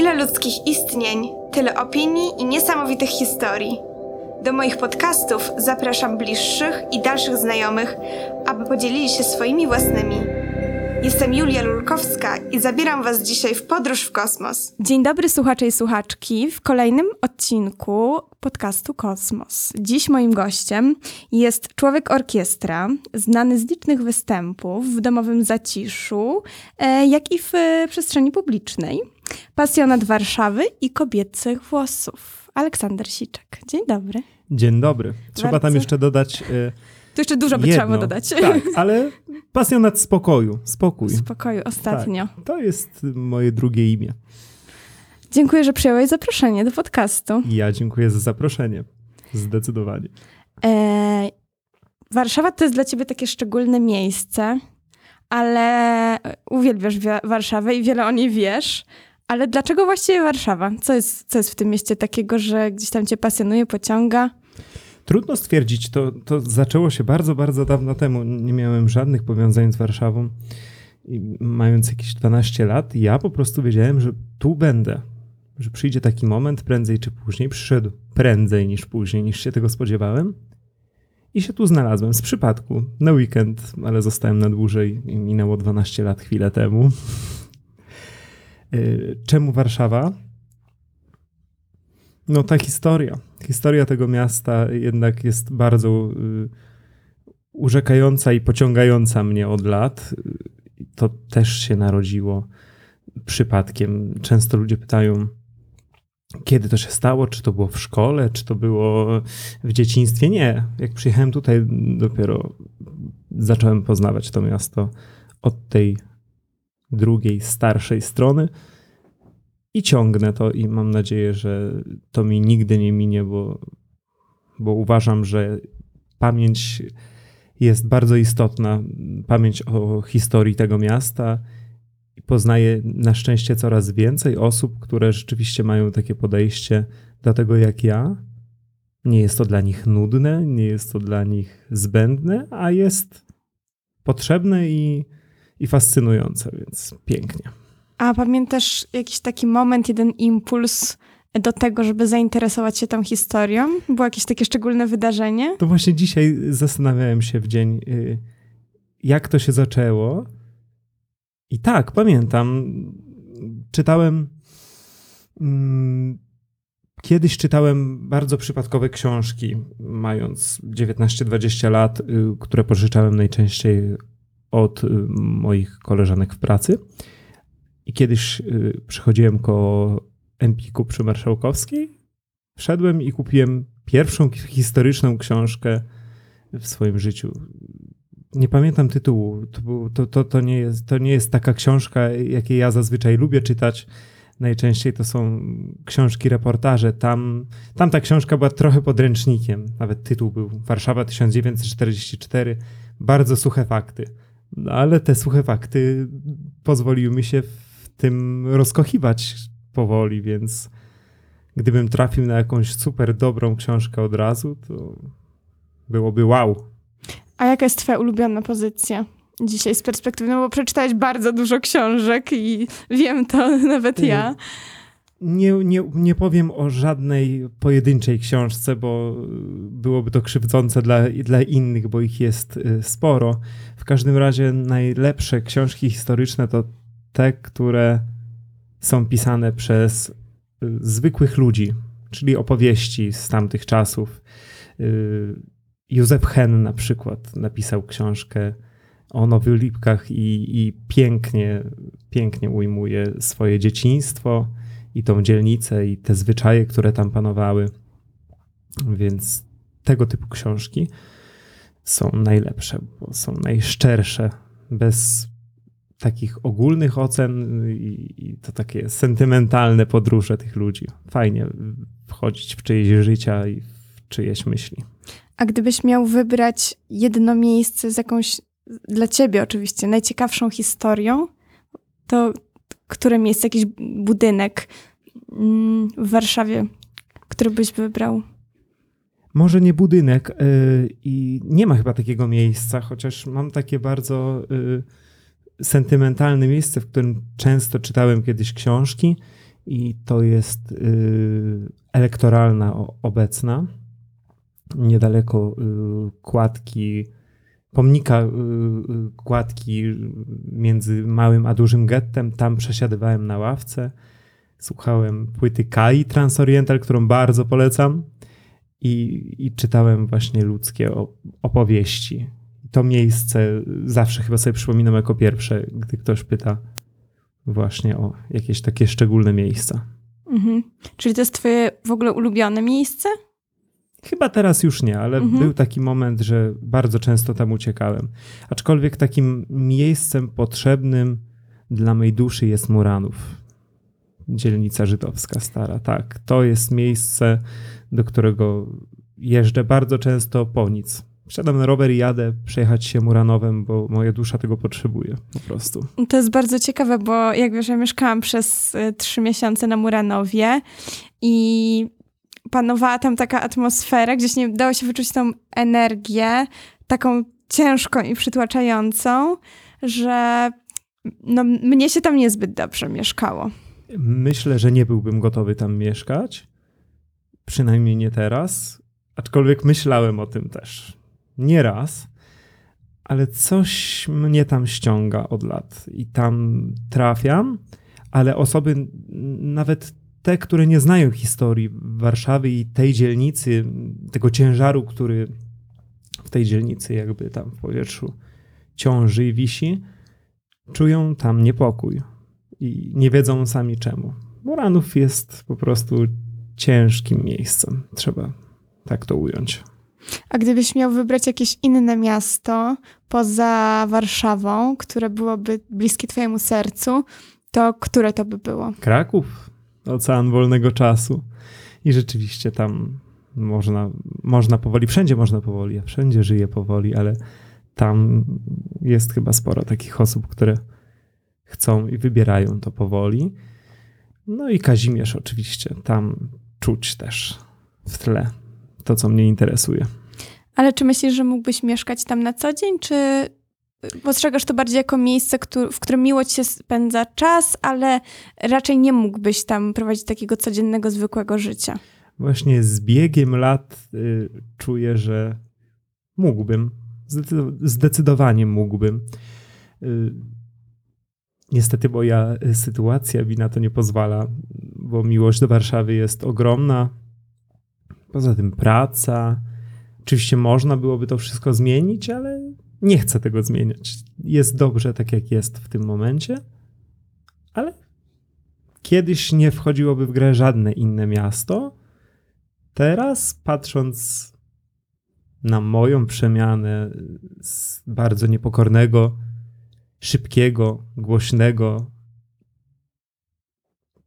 Ile ludzkich istnień, tyle opinii i niesamowitych historii. Do moich podcastów zapraszam bliższych i dalszych znajomych, aby podzielili się swoimi własnymi. Jestem Julia Lulkowska i zabieram Was dzisiaj w podróż w kosmos. Dzień dobry słuchacze i słuchaczki w kolejnym odcinku podcastu Kosmos. Dziś moim gościem jest człowiek orkiestra, znany z licznych występów w domowym zaciszu, e, jak i w przestrzeni publicznej. Pasjonat Warszawy i kobiecych włosów. Aleksander Siczek. Dzień dobry. Dzień dobry. Trzeba Bardzo. tam jeszcze dodać. e, Tu jeszcze dużo by jedno. trzeba było dodać. Tak, ale pasjonat spokoju. Spokój. Spokoju ostatnio. Tak, to jest moje drugie imię. Dziękuję, że przyjąłeś zaproszenie do podcastu. Ja dziękuję za zaproszenie. Zdecydowanie. E, Warszawa to jest dla ciebie takie szczególne miejsce, ale uwielbiasz wi- Warszawę i wiele o niej wiesz. Ale dlaczego właściwie Warszawa? Co jest, co jest w tym mieście takiego, że gdzieś tam cię pasjonuje, pociąga? Trudno stwierdzić, to, to zaczęło się bardzo, bardzo dawno temu. Nie miałem żadnych powiązań z Warszawą. I mając jakieś 12 lat, ja po prostu wiedziałem, że tu będę. Że przyjdzie taki moment prędzej czy później. Przyszedł prędzej niż później, niż się tego spodziewałem. I się tu znalazłem z przypadku. Na weekend, ale zostałem na dłużej minęło 12 lat chwilę temu. Y, Czemu Warszawa? No ta historia. Historia tego miasta jednak jest bardzo y, urzekająca i pociągająca mnie od lat. Y, To też się narodziło przypadkiem. Często ludzie pytają, kiedy to się stało, czy to było w szkole, czy to było w dzieciństwie. Nie. Jak przyjechałem tutaj, dopiero zacząłem poznawać to miasto od tej drugiej, starszej strony. I ciągnę to i mam nadzieję, że to mi nigdy nie minie, bo, bo uważam, że pamięć jest bardzo istotna. Pamięć o historii tego miasta. Poznaję na szczęście coraz więcej osób, które rzeczywiście mają takie podejście do tego jak ja. Nie jest to dla nich nudne, nie jest to dla nich zbędne, a jest potrzebne i, i fascynujące, więc pięknie. A pamiętasz jakiś taki moment, jeden impuls do tego, żeby zainteresować się tą historią? Było jakieś takie szczególne wydarzenie? To właśnie dzisiaj zastanawiałem się w dzień, y, jak to się zaczęło. I tak, pamiętam. Czytałem. mm, Kiedyś czytałem bardzo przypadkowe książki, mając 19-20 lat, y, które pożyczałem najczęściej od y, moich koleżanek w pracy. I kiedyś y, przychodziłem koło Empiku przy Marszałkowskiej, wszedłem i kupiłem pierwszą historyczną książkę w swoim życiu. Nie pamiętam tytułu. To, to, to, nie jest, to nie jest taka książka, jakiej ja zazwyczaj lubię czytać. Najczęściej to są książki, reportaże. Tam, tam ta książka była trochę podręcznikiem. Nawet tytuł był Warszawa 1944. Bardzo suche fakty. No, ale te suche fakty pozwoliły mi się w tym rozkochiwać powoli, więc gdybym trafił na jakąś super dobrą książkę od razu, to byłoby wow. A jaka jest twoja ulubiona pozycja dzisiaj z perspektywy? No bo przeczytałeś bardzo dużo książek i wiem to nawet ja. Nie, nie, nie powiem o żadnej pojedynczej książce, bo byłoby to krzywdzące dla, dla innych, bo ich jest y, sporo. W każdym razie najlepsze książki historyczne to te, które są pisane przez y, zwykłych ludzi, czyli opowieści z tamtych czasów. Y, Józef Hen na przykład napisał książkę o Nowych Lipkach i, i pięknie, pięknie ujmuje swoje dzieciństwo i tą dzielnicę i te zwyczaje, które tam panowały. Więc tego typu książki są najlepsze, bo są najszczersze, bez takich ogólnych ocen i, i to takie sentymentalne podróże tych ludzi. Fajnie wchodzić w czyjeś życia i w czyjeś myśli. A gdybyś miał wybrać jedno miejsce z jakąś, dla ciebie oczywiście, najciekawszą historią, to które miejsce, jakiś budynek mm, w Warszawie, który byś wybrał? Może nie budynek y, i nie ma chyba takiego miejsca, chociaż mam takie bardzo y, sentymentalne miejsce, w którym często czytałem kiedyś książki i to jest y, elektoralna obecna, niedaleko kładki, pomnika y, y, kładki między małym a dużym gettem. Tam przesiadywałem na ławce, słuchałem płyty Kai Transoriental, którą bardzo polecam i, i czytałem właśnie ludzkie opowieści. To miejsce zawsze chyba sobie przypominam jako pierwsze, gdy ktoś pyta właśnie o jakieś takie szczególne miejsca. Mhm. Czyli to jest twoje w ogóle ulubione miejsce? Chyba teraz już nie, ale Mhm. był taki moment, że bardzo często tam uciekałem. Aczkolwiek takim miejscem potrzebnym dla mojej duszy jest Muranów. Dzielnica żydowska stara. Tak, to jest miejsce, do którego jeżdżę bardzo często po nic. Wsiadam na rower i jadę przejechać się Muranowem, bo moja dusza tego potrzebuje po prostu. To jest bardzo ciekawe, bo jak wiesz, ja mieszkałam przez y, trzy miesiące na Muranowie i panowała tam taka atmosfera, gdzieś nie dało się wyczuć tą energię, taką ciężką i przytłaczającą, że no, mnie się tam niezbyt dobrze mieszkało. Myślę, że nie byłbym gotowy tam mieszkać. Przynajmniej nie teraz. Aczkolwiek myślałem o tym też. Nie raz. Ale coś mnie tam ściąga od lat i tam trafiam, ale osoby, nawet te, które nie znają historii Warszawy i tej dzielnicy, tego ciężaru, który w tej dzielnicy jakby tam w powietrzu ciąży i wisi, czują tam niepokój i nie wiedzą sami czemu. Muranów jest po prostu ciężkim miejscem. Trzeba tak to ująć. A gdybyś miał wybrać jakieś inne miasto poza Warszawą, które byłoby bliskie twojemu sercu, to które to by było? Kraków, ocean wolnego czasu. I rzeczywiście tam można, można powoli, wszędzie można powoli, wszędzie żyję powoli, ale tam jest chyba sporo takich osób, które chcą i wybierają to powoli. No i Kazimierz oczywiście, tam czuć też w tle to, co mnie interesuje. Ale czy myślisz, że mógłbyś mieszkać tam na co dzień, czy postrzegasz to bardziej jako miejsce, w którym miło ci się spędza czas, ale raczej nie mógłbyś tam prowadzić takiego codziennego, zwykłego życia? Właśnie z biegiem lat y, czuję, że mógłbym. Zdecydo- Zdecydowanie mógłbym. Y, niestety moja sytuacja mi na to nie pozwala, bo miłość do Warszawy jest ogromna. Poza tym praca. Oczywiście można byłoby to wszystko zmienić, ale nie chcę tego zmieniać. Jest dobrze tak, jak jest w tym momencie, ale kiedyś nie wchodziłoby w grę żadne inne miasto. Teraz, patrząc na moją przemianę z bardzo niepokornego, szybkiego, głośnego,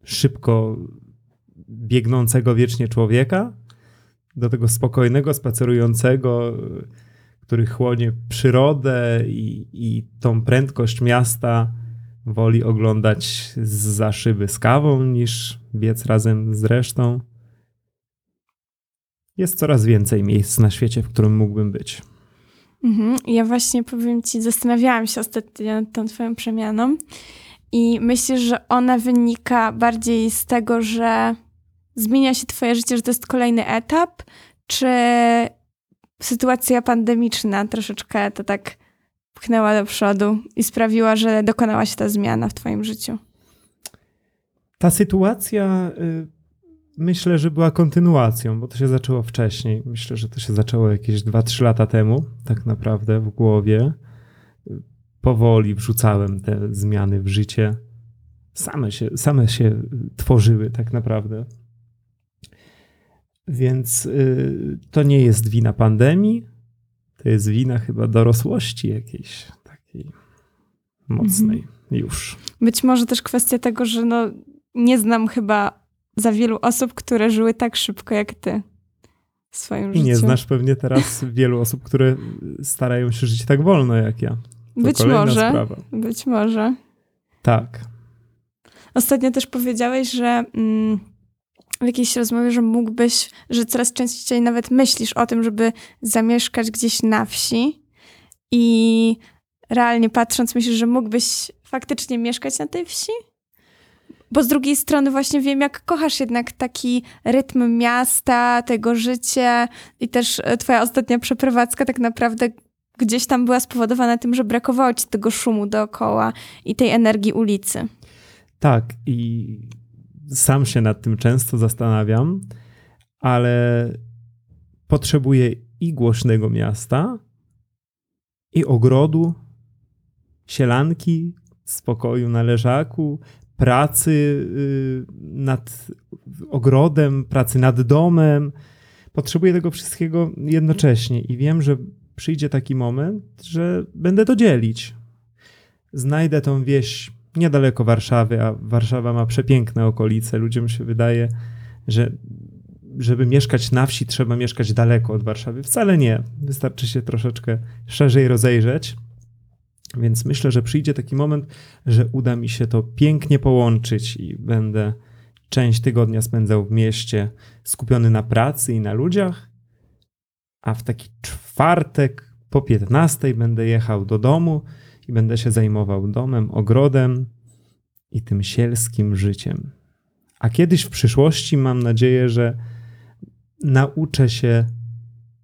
szybko biegnącego wiecznie człowieka, do tego spokojnego, spacerującego, który chłonie przyrodę i, i tą prędkość miasta woli oglądać za szyby z kawą niż biec razem z resztą. Jest coraz więcej miejsc na świecie, w którym mógłbym być. Mhm. Ja właśnie powiem ci, zastanawiałam się ostatnio nad tą twoją przemianą i myślisz, że ona wynika bardziej z tego, że zmienia się twoje życie, że to jest kolejny etap, czy sytuacja pandemiczna troszeczkę to tak pchnęła do przodu i sprawiła, że dokonała się ta zmiana w twoim życiu? Ta sytuacja y, myślę, że była kontynuacją, bo to się zaczęło wcześniej. Myślę, że to się zaczęło jakieś 2-3 lata temu, tak naprawdę w głowie. Powoli wrzucałem te zmiany w życie. Same się, same się tworzyły, tak naprawdę. Więc y, to nie jest wina pandemii, to jest wina chyba dorosłości jakiejś takiej mocnej już. Być może też kwestia tego, że no, nie znam chyba za wielu osób, które żyły tak szybko jak ty w swoim I życiu. nie znasz pewnie teraz wielu osób, które starają się żyć tak wolno jak ja. To Być może. sprawa. Być może. Tak. Ostatnio też powiedziałeś, że mm, w jakiejś rozmowie, że mógłbyś, że coraz częściej nawet myślisz o tym, żeby zamieszkać gdzieś na wsi i realnie patrząc myślisz, że mógłbyś faktycznie mieszkać na tej wsi? bo z drugiej strony właśnie wiem, jak kochasz jednak taki rytm miasta, tego życia i też e, twoja ostatnia przeprowadzka tak naprawdę gdzieś tam była spowodowana tym, że brakowało ci tego szumu dookoła i tej energii ulicy. Tak, i sam się nad tym często zastanawiam, ale potrzebuję i głośnego miasta, i ogrodu, sielanki, spokoju na leżaku, pracy y, nad ogrodem, pracy nad domem. Potrzebuję tego wszystkiego jednocześnie i wiem, że przyjdzie taki moment, że będę to dzielić. Znajdę tą wieś niedaleko Warszawy, a Warszawa ma przepiękne okolice. Ludziom się wydaje, że żeby mieszkać na wsi, trzeba mieszkać daleko od Warszawy. Wcale nie. Wystarczy się troszeczkę szerzej rozejrzeć. Więc myślę, że przyjdzie taki moment, że uda mi się to pięknie połączyć i będę część tygodnia spędzał w mieście skupiony na pracy i na ludziach, a w taki czwartek po 15 będę jechał do domu i będę się zajmował domem, ogrodem i tym sielskim życiem. A kiedyś w przyszłości mam nadzieję, że nauczę się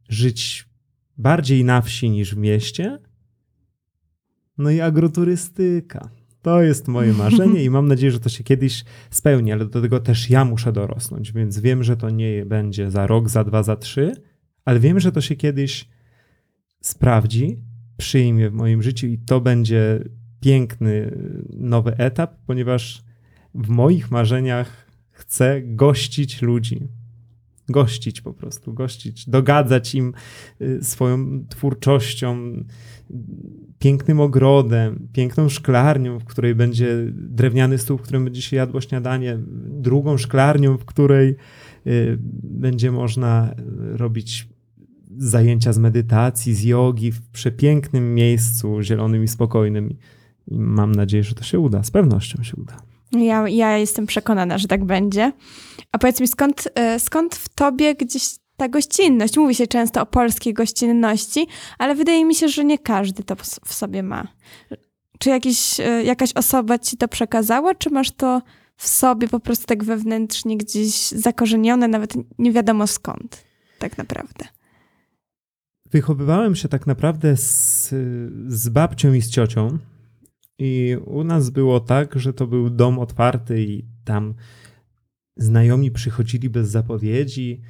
żyć bardziej na wsi niż w mieście. No i agroturystyka. To jest moje marzenie i mam nadzieję, że to się kiedyś spełni, ale do tego też ja muszę dorosnąć, więc wiem, że to nie będzie za rok, za dwa, za trzy, ale wiem, że to się kiedyś sprawdzi, przyjmie w moim życiu i to będzie piękny nowy etap, ponieważ w moich marzeniach chcę gościć ludzi. Gościć po prostu, gościć, dogadzać im y, swoją twórczością, pięknym ogrodem, piękną szklarnią, w której będzie drewniany stół, w którym będzie się jadło śniadanie, drugą szklarnią, w której y, będzie można robić zajęcia z medytacji, z jogi w przepięknym miejscu, zielonym i spokojnym. I mam nadzieję, że to się uda. Z pewnością się uda. Ja, ja jestem przekonana, że tak będzie. A powiedz mi, skąd, e, skąd w tobie gdzieś ta gościnność? Mówi się często o polskiej gościnności, ale wydaje mi się, że nie każdy to w sobie ma. Czy jakiś, e, jakaś osoba ci to przekazała, czy masz to w sobie po prostu tak wewnętrznie gdzieś zakorzenione, nawet nie wiadomo skąd tak naprawdę? Wychowywałem się tak naprawdę z, z babcią i z ciocią. I u nas było tak, że to był dom otwarty i tam znajomi przychodzili bez zapowiedzi.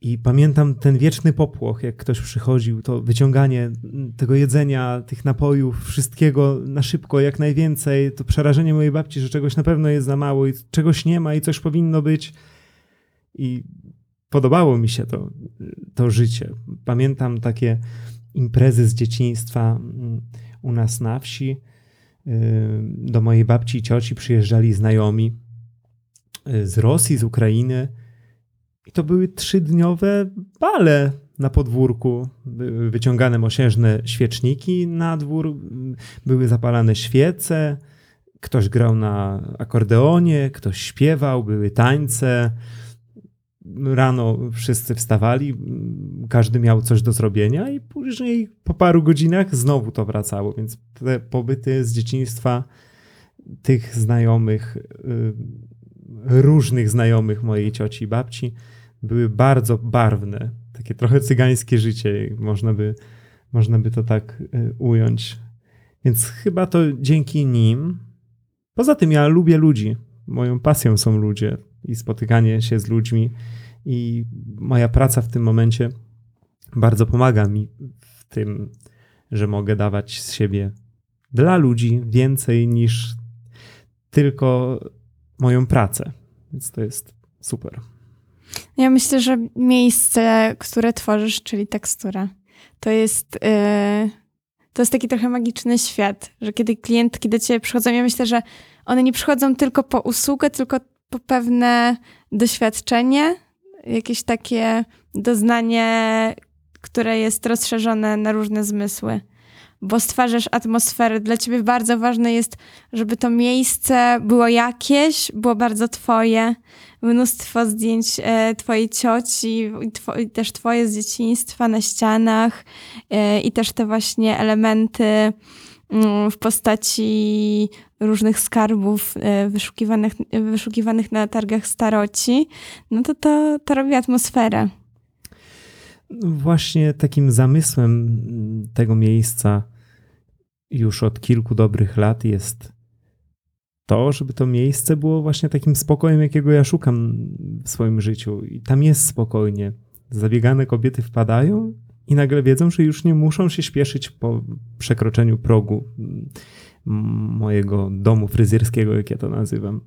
I pamiętam ten wieczny popłoch, jak ktoś przychodził, to wyciąganie tego jedzenia, tych napojów, wszystkiego na szybko, jak najwięcej. To przerażenie mojej babci, że czegoś na pewno jest za mało i czegoś nie ma i coś powinno być. I podobało mi się to, to życie. Pamiętam takie imprezy z dzieciństwa mm, u nas na wsi. Y, do mojej babci i cioci przyjeżdżali znajomi y, z Rosji, z Ukrainy. I to były trzydniowe bale na podwórku. Były wyciągane mosiężne świeczniki na dwór, były zapalane świece. Ktoś grał na akordeonie, ktoś śpiewał, były tańce rano wszyscy wstawali, każdy miał coś do zrobienia i później po paru godzinach znowu to wracało, więc te pobyty z dzieciństwa tych znajomych, y, różnych znajomych mojej cioci i babci były bardzo barwne, takie trochę cygańskie życie, można by, można by to tak y, ująć. Więc chyba to dzięki nim. Poza tym ja lubię ludzi. Moją pasją są ludzie i spotykanie się z ludźmi. I moja praca w tym momencie bardzo pomaga mi w tym, że mogę dawać z siebie dla ludzi więcej niż tylko moją pracę. Więc to jest super. Ja myślę, że miejsce, które tworzysz, czyli tekstura, to jest. Yy, to jest taki trochę magiczny świat, że kiedy klientki do ciebie przychodzą, ja myślę, że one nie przychodzą tylko po usługę, tylko pewne doświadczenie, jakieś takie doznanie, które jest rozszerzone na różne zmysły. Bo stwarzasz atmosferę. Dla ciebie bardzo ważne jest, żeby to miejsce było jakieś, było bardzo twoje. Mnóstwo zdjęć e, twojej cioci i, i, też twoje z dzieciństwa na ścianach e, i też te właśnie elementy w postaci różnych skarbów e, wyszukiwanych, wyszukiwanych na targach staroci, no to to, to robi atmosferę. Właśnie takim zamysłem tego miejsca już od kilku dobrych lat jest to, żeby to miejsce było właśnie takim spokojem, jakiego ja szukam w swoim życiu. I tam jest spokojnie. Zabiegane kobiety wpadają i nagle wiedzą, że już nie muszą się śpieszyć po przekroczeniu progu mojego domu fryzjerskiego, jak ja to nazywam.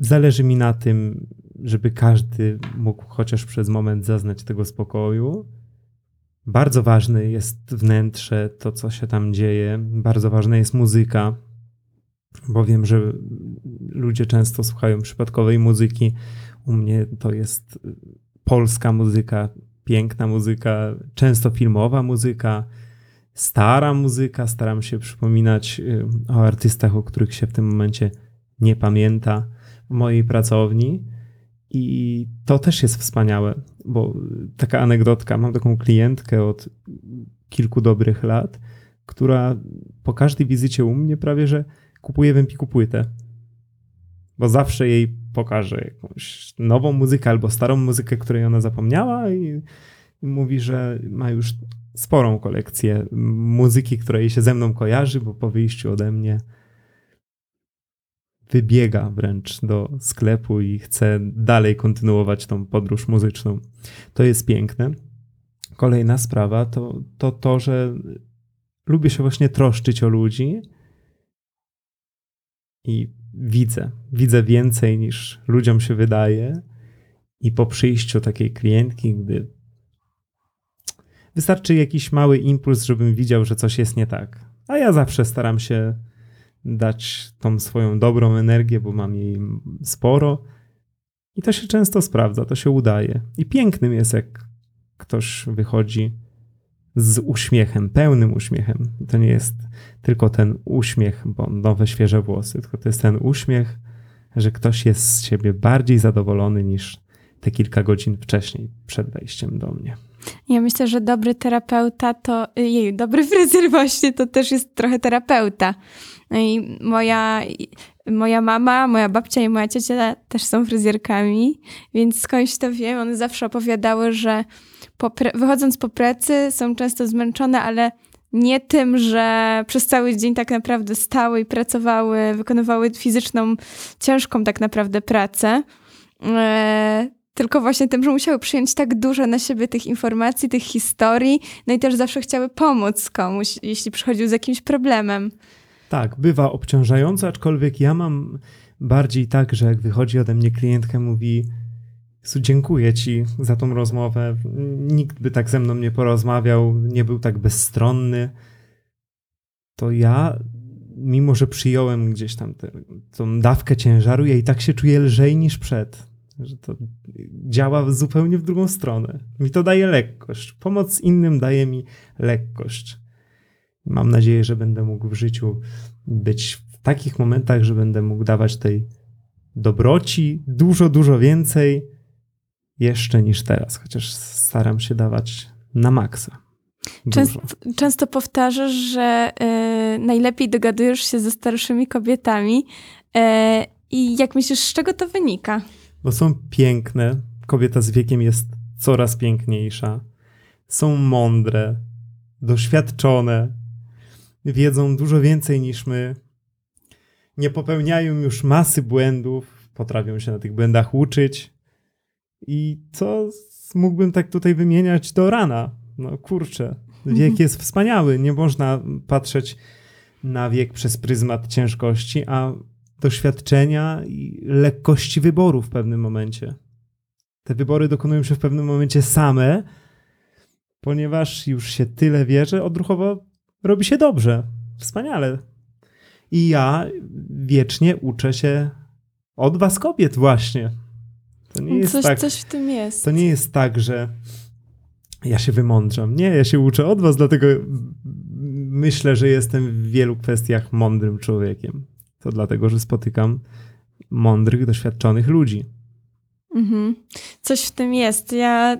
Zależy mi na tym, żeby każdy mógł chociaż przez moment zaznać tego spokoju. Bardzo ważne jest wnętrze, to co się tam dzieje. Bardzo ważna jest muzyka, bo wiem, że ludzie często słuchają przypadkowej muzyki. U mnie to jest polska muzyka, piękna muzyka, często filmowa muzyka, stara muzyka. Staram się przypominać y, o artystach, o których się w tym momencie nie pamięta w mojej pracowni. I to też jest wspaniałe, bo taka anegdotka, mam taką klientkę od kilku dobrych lat, która po każdej wizycie u mnie prawie, że kupuje w Empiku płytę. Bo zawsze jej pokażę jakąś nową muzykę albo starą muzykę, której ona zapomniała i, i mówi, że ma już sporą kolekcję muzyki, która jej się ze mną kojarzy, bo po wyjściu ode mnie wybiega wręcz do sklepu i chce dalej kontynuować tą podróż muzyczną. To jest piękne. Kolejna sprawa to to, to że lubię się właśnie troszczyć o ludzi i widzę, widzę więcej niż ludziom się wydaje. I po przyjściu takiej klientki, gdy wystarczy jakiś mały impuls, żebym widział, że coś jest nie tak. A ja zawsze staram się dać tą swoją dobrą energię, bo mam jej sporo. I to się często sprawdza, to się udaje. I pięknym jest, jak ktoś wychodzi z uśmiechem, pełnym uśmiechem. To nie jest tylko ten uśmiech, bo nowe, świeże włosy, tylko to jest ten uśmiech, że ktoś jest z siebie bardziej zadowolony niż te kilka godzin wcześniej przed wejściem do mnie. Ja myślę, że dobry terapeuta to, jej, dobry fryzjer właśnie to też jest trochę terapeuta. No i moja, moja mama, moja babcia i moja ciocia też są fryzjerkami, więc skądś to wiem, one zawsze opowiadały, że po wychodząc po pracy są często zmęczone, ale nie tym, że przez cały dzień tak naprawdę stały i pracowały, wykonywały fizyczną, ciężką tak naprawdę pracę, e, tylko właśnie tym, że musiały przyjąć tak dużo na siebie tych informacji, tych historii, no i też zawsze chciały pomóc komuś, jeśli przychodził z jakimś problemem. Tak, bywa obciążające, aczkolwiek ja mam bardziej tak, że jak wychodzi ode mnie klientka, mówi Jezu, dziękuję ci za tą rozmowę. Nikt by tak ze mną nie porozmawiał, nie był tak bezstronny. To ja, mimo że przyjąłem gdzieś tam tę tą dawkę ciężaru, ja i tak się czuję lżej niż przed. Że to działa zupełnie w drugą stronę. Mi to daje lekkość. Pomoc innym daje mi lekkość. Mam nadzieję, że będę mógł w życiu być w takich momentach, że będę mógł dawać tej dobroci dużo, dużo więcej jeszcze niż teraz, chociaż staram się dawać na maksa. Często, często powtarzasz, że y, najlepiej dogadujesz się ze starszymi kobietami. Y, I jak myślisz, z czego to wynika? Bo są piękne. Kobieta z wiekiem jest coraz piękniejsza. Są mądre, doświadczone, wiedzą dużo więcej niż my. Nie popełniają już masy błędów, potrafią się na tych błędach uczyć i co mógłbym tak tutaj wymieniać do rana? No kurczę, wiek mhm. jest wspaniały. Nie można patrzeć na wiek przez pryzmat ciężkości, a doświadczenia i lekkości wyboru w pewnym momencie. Te wybory dokonują się w pewnym momencie same, ponieważ już się tyle wie, że odruchowo robi się dobrze. Wspaniale. I ja wiecznie uczę się od was kobiet właśnie. Nie jest coś, tak, coś w tym jest. To nie jest tak, że ja się wymądrzam. Nie, ja się uczę od was, dlatego myślę, że jestem w wielu kwestiach mądrym człowiekiem. To dlatego, że spotykam mądrych, doświadczonych ludzi. Mhm. Coś w tym jest. Ja,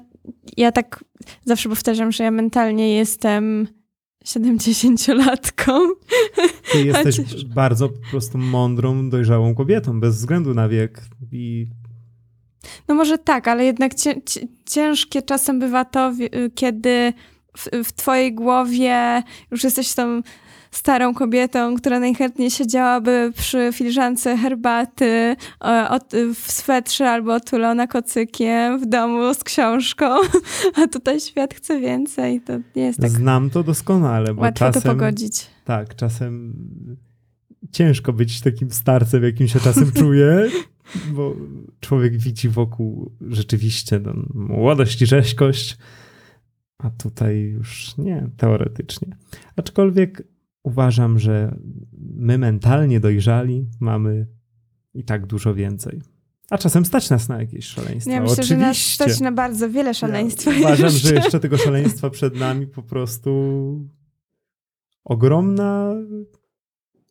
ja tak zawsze powtarzam, że ja mentalnie jestem 70-latką. Ty jesteś Chociaż- bardzo po prostu mądrą, dojrzałą kobietą, bez względu na wiek. I No może tak, ale jednak cię, cię, ciężkie czasem bywa to, wi- kiedy w, w twojej głowie już jesteś tą starą kobietą, która najchętniej siedziałaby przy filiżance herbaty w swetrze albo otulona kocykiem w domu z książką, a tutaj świat chce więcej. To nie jest tak znam to doskonale, bo łatwo czasem... to pogodzić. Tak, czasem ciężko być takim starcem, jakim się czasem czuję, bo człowiek widzi wokół rzeczywiście no, młodość i rzeźkość, a tutaj już nie, teoretycznie. Aczkolwiek uważam, że my mentalnie dojrzali mamy i tak dużo więcej. A czasem stać nas na jakieś szaleństwa. Ja myślę, Oczywiście. że nas stać na bardzo wiele szaleństwa. Ja uważam, jeszcze. że jeszcze tego szaleństwa przed nami po prostu ogromna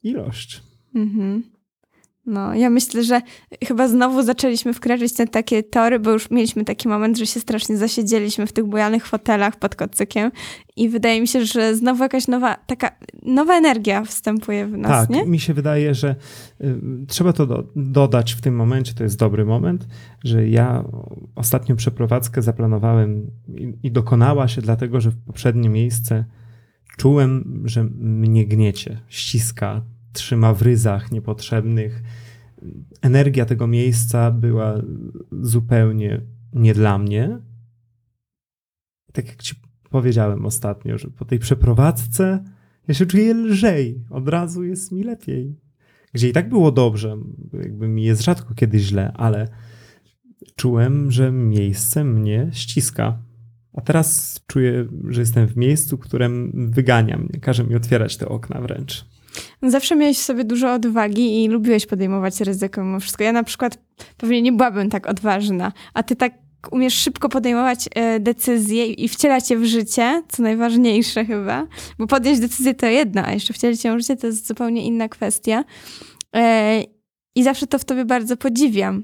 ilość. Mhm. No, ja myślę, że chyba znowu zaczęliśmy wkraczać te takie tory, bo już mieliśmy taki moment, że się strasznie zasiedzieliśmy w tych bujanych fotelach pod kocykiem i wydaje mi się, że znowu jakaś nowa, taka nowa energia wstępuje w nas, tak, nie? mi się wydaje, że y, trzeba to do, dodać w tym momencie, to jest dobry moment, że ja ostatnią przeprowadzkę zaplanowałem i, i dokonała się dlatego, że w poprzednie miejsce czułem, że mnie gniecie, ściska, trzyma w ryzach niepotrzebnych. Energia tego miejsca była zupełnie nie dla mnie. Tak jak ci powiedziałem ostatnio, że po tej przeprowadzce ja się czuję lżej, od razu jest mi lepiej. Gdzie i tak było dobrze, jakby mi jest rzadko kiedy źle, ale czułem, że miejsce mnie ściska. A teraz czuję, że jestem w miejscu, które wygania mnie, każe mi otwierać te okna wręcz. Zawsze miałeś w sobie dużo odwagi i lubiłeś podejmować ryzyko mimo wszystko. Ja na przykład pewnie nie byłabym tak odważna, a ty tak umiesz szybko podejmować e, decyzje i wcielać je w życie, co najważniejsze chyba, bo podjąć decyzję to jedno, a jeszcze wcielić ją w życie to jest zupełnie inna kwestia. E, I zawsze to w tobie bardzo podziwiam.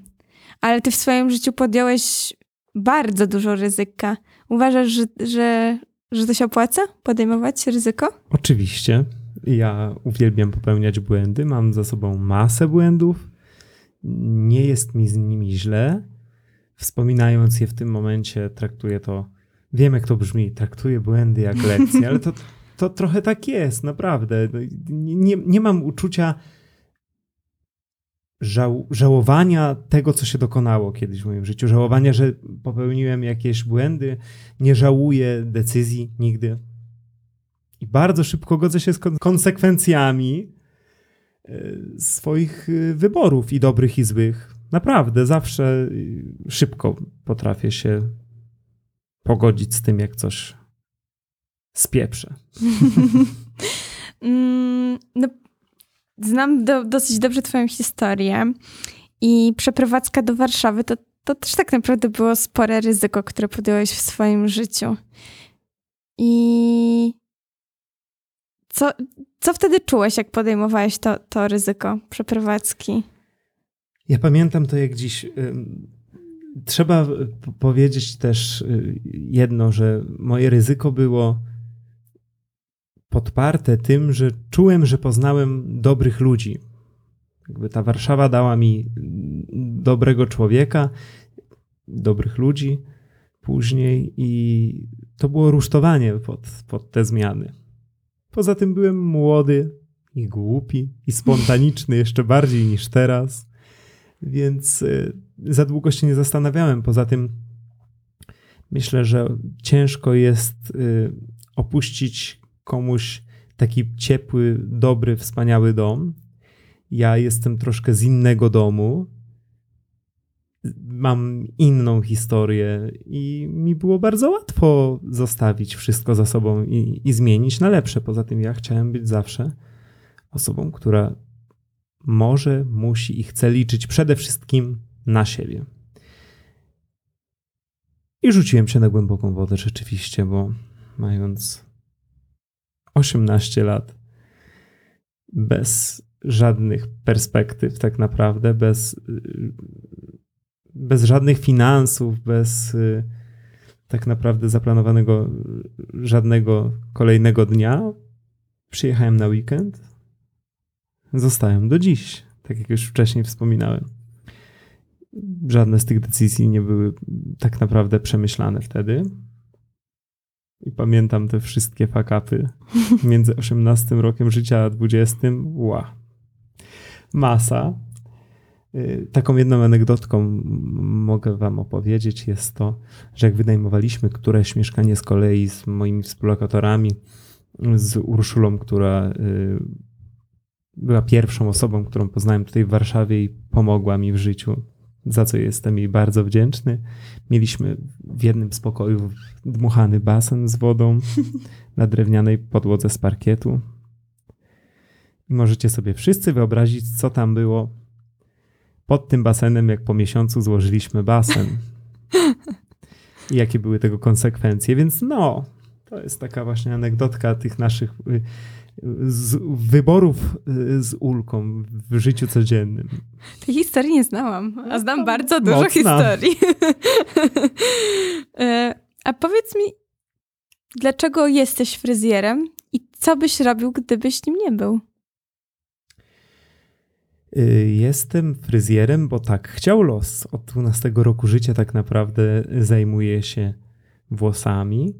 Ale ty w swoim życiu podjąłeś bardzo dużo ryzyka. Uważasz, że, że, że to się opłaca? Podejmować ryzyko? Oczywiście, ja uwielbiam popełniać błędy, mam za sobą masę błędów, nie jest mi z nimi źle. Wspominając je w tym momencie, traktuję to, wiem jak to brzmi, traktuję błędy jak lekcje, ale to, to trochę tak jest, naprawdę. No Nie, nie, mam uczucia żał, żałowania tego, co się dokonało kiedyś w moim życiu, żałowania, że popełniłem jakieś błędy, nie żałuję decyzji nigdy. I bardzo szybko godzę się z kon- konsekwencjami e, swoich e, wyborów i dobrych i złych. Naprawdę, zawsze e, szybko potrafię się pogodzić z tym, jak coś spieprzę. Mm, no, znam do, dosyć dobrze Twoją historię i przeprowadzka do Warszawy to, to też tak naprawdę było spore ryzyko, które podjąłeś w swoim życiu. I co, co wtedy czułeś, jak podejmowałeś to, to ryzyko przeprowadzki? Ja pamiętam to jak dziś. Trzeba powiedzieć też y, jedno, że moje ryzyko było podparte tym, że czułem, że poznałem dobrych ludzi. Jakby ta Warszawa dała mi dobrego człowieka, dobrych ludzi później i to było rusztowanie pod, pod te zmiany. Poza tym byłem młody i głupi i spontaniczny jeszcze bardziej niż teraz, więc y, za długo się nie zastanawiałem. Poza tym myślę, że ciężko jest y, opuścić komuś taki ciepły, dobry, wspaniały dom. Ja jestem troszkę z innego domu. Mam inną historię i mi było bardzo łatwo zostawić wszystko za sobą i, i zmienić na lepsze. Poza tym ja chciałem być zawsze osobą, która może, musi i chce liczyć przede wszystkim na siebie. I rzuciłem się na głęboką wodę rzeczywiście, bo mając 18 lat, bez żadnych perspektyw, tak naprawdę, bez, y, bez żadnych finansów, bez y, tak naprawdę zaplanowanego żadnego kolejnego dnia. Przyjechałem na weekend. Zostałem do dziś, tak jak już wcześniej wspominałem. Żadne z tych decyzji nie były tak naprawdę przemyślane wtedy. I pamiętam te wszystkie fakapy między 18 rokiem życia a 20. Ła. Masa. Y, Taką jedną anegdotką mogę wam opowiedzieć jest to, że jak wynajmowaliśmy któreś mieszkanie z kolei z moimi współlokatorami, z Urszulą, która y, była pierwszą osobą, którą poznałem tutaj w Warszawie i pomogła mi w życiu, za co jestem jej bardzo wdzięczny. Mieliśmy w jednym z pokojów dmuchany basen z wodą na drewnianej podłodze z parkietu. I możecie sobie wszyscy wyobrazić, co tam było pod tym basenem, jak po miesiącu złożyliśmy basen. I jakie były tego konsekwencje. Więc no, to jest taka właśnie anegdotka tych naszych y, z, wyborów y, z ulką w życiu codziennym. Tej historii nie znałam, a znam No, bardzo dużo mocna. historii. E, a powiedz mi, dlaczego jesteś fryzjerem i co byś robił, gdybyś nim nie był? Y, Jestem fryzjerem, bo tak chciał los. Od 12 roku życia tak naprawdę zajmuję się włosami.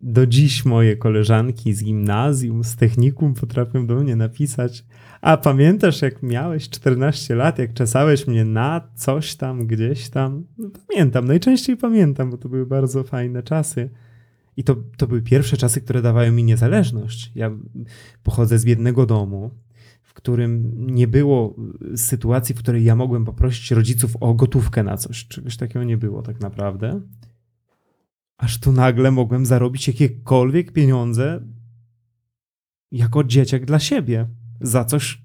Do dziś moje koleżanki z gimnazjum, z technikum potrafią do mnie napisać a pamiętasz jak miałeś 14 lat, jak czesałeś mnie na coś tam, gdzieś tam? No, pamiętam, najczęściej pamiętam, bo to były bardzo fajne czasy. I to, to były pierwsze czasy, które dawały mi niezależność. Ja pochodzę z biednego domu, którym nie było sytuacji, w której ja mogłem poprosić rodziców o gotówkę na coś. Czegoś takiego nie było tak naprawdę. Aż tu nagle mogłem zarobić jakiekolwiek pieniądze jako dzieciak dla siebie. Za coś,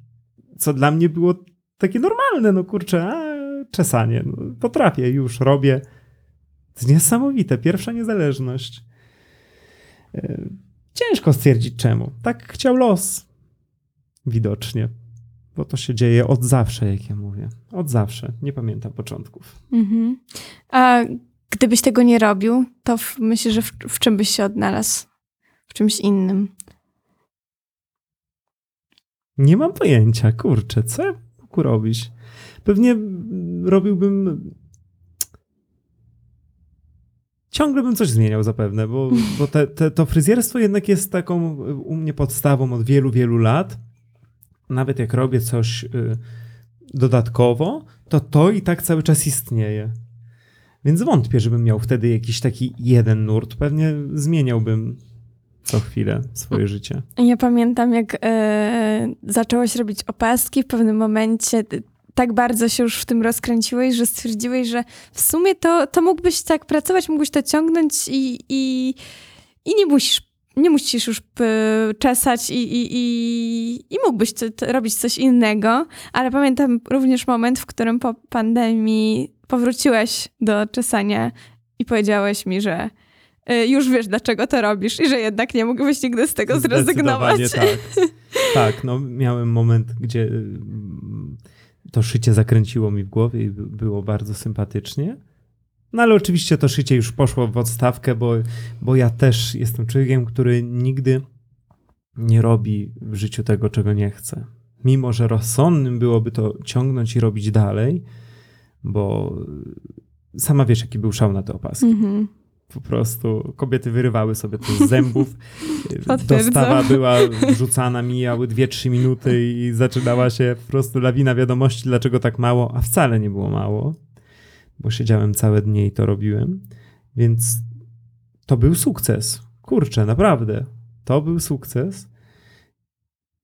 co dla mnie było takie normalne. No kurczę, a, czesanie. No, potrafię, już robię. To niesamowite. Pierwsza niezależność. Ciężko stwierdzić czemu. Tak chciał los. Widocznie. Bo to się dzieje od zawsze, jak ja mówię. Od zawsze. Nie pamiętam początków. Mhm. A gdybyś tego nie robił, to w, myślę, że w, w czym byś się odnalazł? W czymś innym. Nie mam pojęcia, kurczę, co ja mógł robić? Pewnie robiłbym. Ciągle bym coś zmieniał zapewne, bo, bo te, te, to fryzjerstwo jednak jest taką u mnie podstawą od wielu, wielu lat. Nawet jak robię coś y, dodatkowo, to to i tak cały czas istnieje. Więc wątpię, żebym miał wtedy jakiś taki jeden nurt. Pewnie zmieniałbym co chwilę swoje życie. Ja pamiętam, jak zacząłeś robić opaski, w pewnym momencie tak bardzo się już w tym rozkręciłeś, że stwierdziłeś, że w sumie to, to mógłbyś tak pracować, mógłbyś to ciągnąć i, i, i nie musisz nie musisz już czesać i, i, i, i mógłbyś robić coś innego, ale pamiętam również moment, w którym po pandemii powróciłeś do czesania i powiedziałeś mi, że y, już wiesz, dlaczego to robisz i że jednak nie mógłbyś nigdy z tego zrezygnować. Tak. Tak, no miałem moment, gdzie mm, to szycie zakręciło mi w głowie i by- było bardzo sympatycznie. No ale oczywiście to szycie już poszło w odstawkę, bo, bo ja też jestem człowiekiem, który nigdy nie robi w życiu tego, czego nie chce. Mimo, że rozsądnym byłoby to ciągnąć i robić dalej, bo sama wiesz, jaki był szał na te opaski Mhm. po prostu kobiety wyrywały sobie to z zębów. Dostawa była wrzucana, mijały 2-3 minuty i zaczynała się po prostu lawina wiadomości, dlaczego tak mało, a wcale nie było mało, bo siedziałem całe dnie i to robiłem. Więc to był sukces. Kurczę, naprawdę. To był sukces.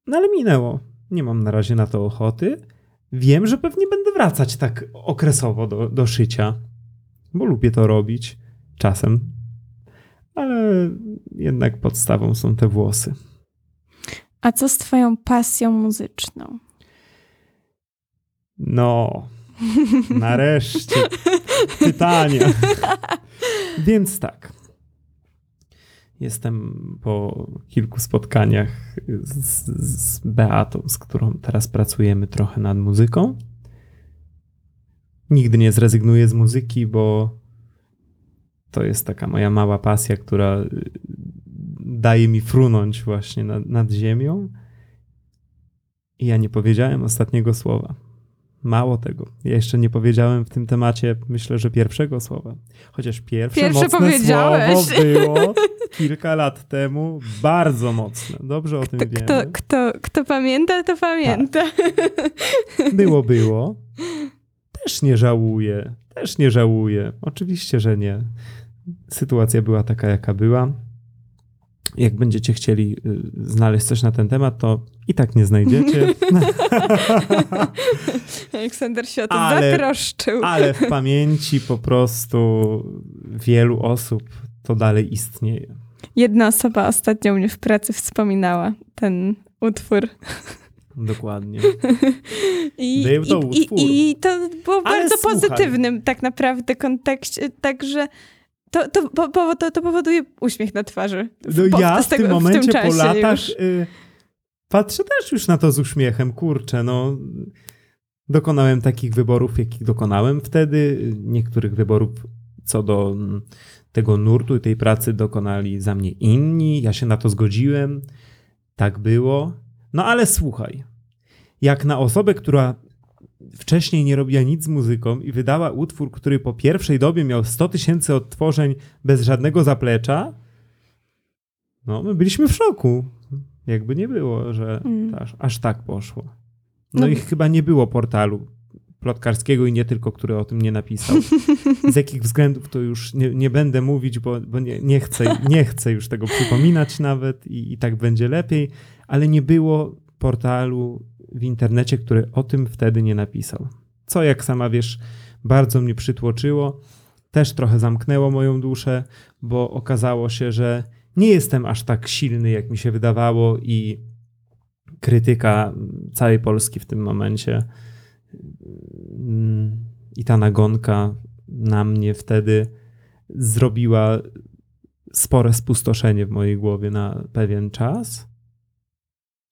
No ale minęło. Nie mam na razie na to ochoty. Wiem, że pewnie będę wracać tak okresowo do, do szycia, bo lubię to robić czasem, ale jednak podstawą są te włosy. A co z twoją pasją muzyczną? No, nareszcie pytanie. Więc tak. Jestem po kilku spotkaniach z, z Beatą, z którą teraz pracujemy trochę nad muzyką. Nigdy nie zrezygnuję z muzyki, bo to jest taka moja mała pasja, która y, daje mi frunąć właśnie nad, nad ziemią. I ja nie powiedziałem ostatniego słowa. Mało tego. Ja jeszcze nie powiedziałem w tym temacie, myślę, że pierwszego słowa. Chociaż pierwsze, Pierwsze mocne słowo było kilka lat temu bardzo mocne. Dobrze o tym Kto, wiemy. kto, kto, kto pamięta, to pamięta. Było, było. Też nie żałuję. Też nie żałuję. Oczywiście, że nie. Sytuacja była taka, jaka była. Jak będziecie chcieli y, znaleźć coś na ten temat, to i tak nie znajdziecie. Aleksander się o to Ale- zatroszczył. Ale w pamięci po prostu wielu osób to dalej istnieje. Jedna osoba ostatnio mnie w pracy wspominała ten utwór. Dokładnie. I, Był to i, i, I to było w bardzo słuchaj. pozytywnym tak naprawdę kontekście, także to, to, po, po, to, to powoduje uśmiech na twarzy. No ja w tego- tym momencie po czasie latach już. y, patrzę też już na to z uśmiechem. Kurczę, no dokonałem takich wyborów, jakich dokonałem wtedy. Niektórych wyborów co do mm, tego nurtu i tej pracy dokonali za mnie inni. Ja się na to zgodziłem. Tak było. No ale słuchaj, jak na osobę, która wcześniej nie robiła nic z muzyką i wydała utwór, który po pierwszej dobie miał 100 tysięcy odtworzeń bez żadnego zaplecza, no, my byliśmy w szoku. Jakby nie było, że Mm. aż, aż tak poszło. No, No. i chyba nie było portalu plotkarskiego i nie tylko, który o tym nie napisał. Z jakich względów to już nie, nie będę mówić, bo, bo nie, nie, chcę, nie chcę już tego przypominać nawet i, i tak będzie lepiej, ale nie było portalu w internecie, który o tym wtedy nie napisał. Co, jak sama wiesz, bardzo mnie przytłoczyło. Też trochę zamknęło moją duszę, bo okazało się, że nie jestem aż tak silny, jak mi się wydawało, i krytyka całej Polski w tym momencie i ta nagonka na mnie wtedy zrobiła spore spustoszenie w mojej głowie na pewien czas.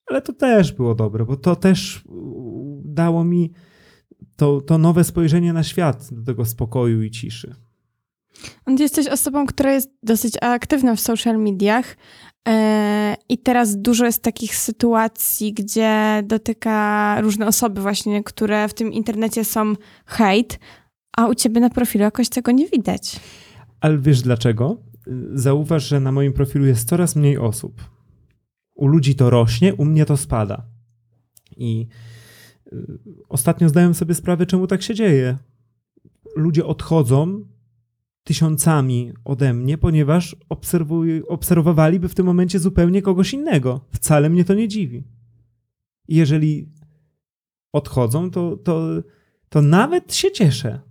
Ale to też było dobre, bo to też dało mi to, to nowe spojrzenie na świat, do tego spokoju i ciszy. Jesteś osobą, która jest dosyć aktywna w social mediach e, i teraz dużo jest takich sytuacji, gdzie dotyka różne osoby właśnie, które w tym internecie są hejt, a u ciebie na profilu jakoś tego nie widać. Ale wiesz dlaczego? Zauważ, że na moim profilu jest coraz mniej osób. U ludzi to rośnie, u mnie to spada. I y, ostatnio zdałem sobie sprawę, czemu tak się dzieje. Ludzie odchodzą tysiącami ode mnie, ponieważ obserwuj, obserwowaliby w tym momencie zupełnie kogoś innego. Wcale mnie to nie dziwi. I jeżeli odchodzą, to, to, to nawet się cieszę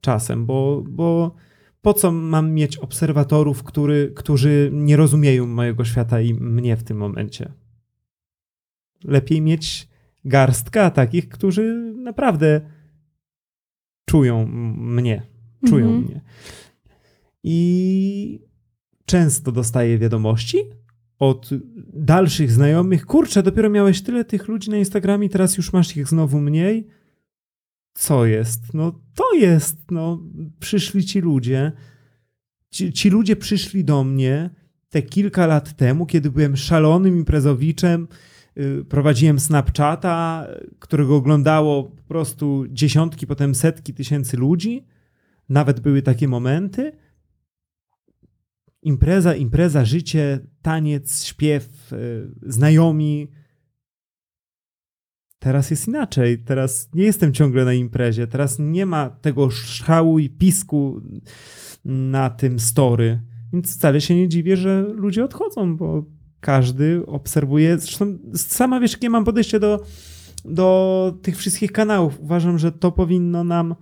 czasem, bo, bo po co mam mieć obserwatorów, który, którzy nie rozumieją mojego świata i mnie w tym momencie? Lepiej mieć garstka takich, którzy naprawdę czują mnie, czują Mhm. mnie. I często dostaję wiadomości od dalszych znajomych, kurczę, dopiero miałeś tyle tych ludzi na Instagramie, teraz już masz ich znowu mniej. Co jest? No to jest, no przyszli ci ludzie. Ci, ci ludzie przyszli do mnie te kilka lat temu, kiedy byłem szalonym imprezowiczem, y, prowadziłem Snapchata, którego oglądało po prostu dziesiątki, potem setki tysięcy ludzi. Nawet były takie momenty. Impreza, impreza, życie, taniec, śpiew, y, znajomi. Teraz jest inaczej. Teraz nie jestem ciągle na imprezie. Teraz nie ma tego szału i pisku na tym story. Więc wcale się nie dziwię, że ludzie odchodzą, bo każdy obserwuje. Zresztą sama wiesz, jakie mam podejście do, do tych wszystkich kanałów. Uważam, że to powinno nam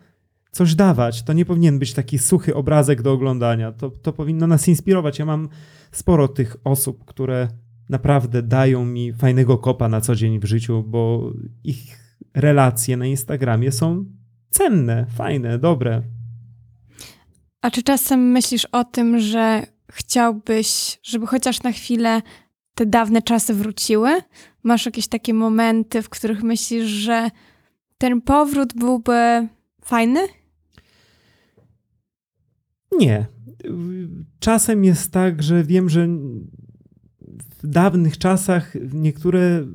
coś dawać. To nie powinien być taki suchy obrazek do oglądania. To, to powinno nas inspirować. Ja mam sporo tych osób, które naprawdę dają mi fajnego kopa na co dzień w życiu, bo ich relacje na Instagramie są cenne, fajne, dobre. A czy czasem myślisz o tym, że chciałbyś, żeby chociaż na chwilę te dawne czasy wróciły? Masz jakieś takie momenty, w których myślisz, że ten powrót byłby fajny? Nie. Czasem jest tak, że wiem, że w dawnych czasach niektóre,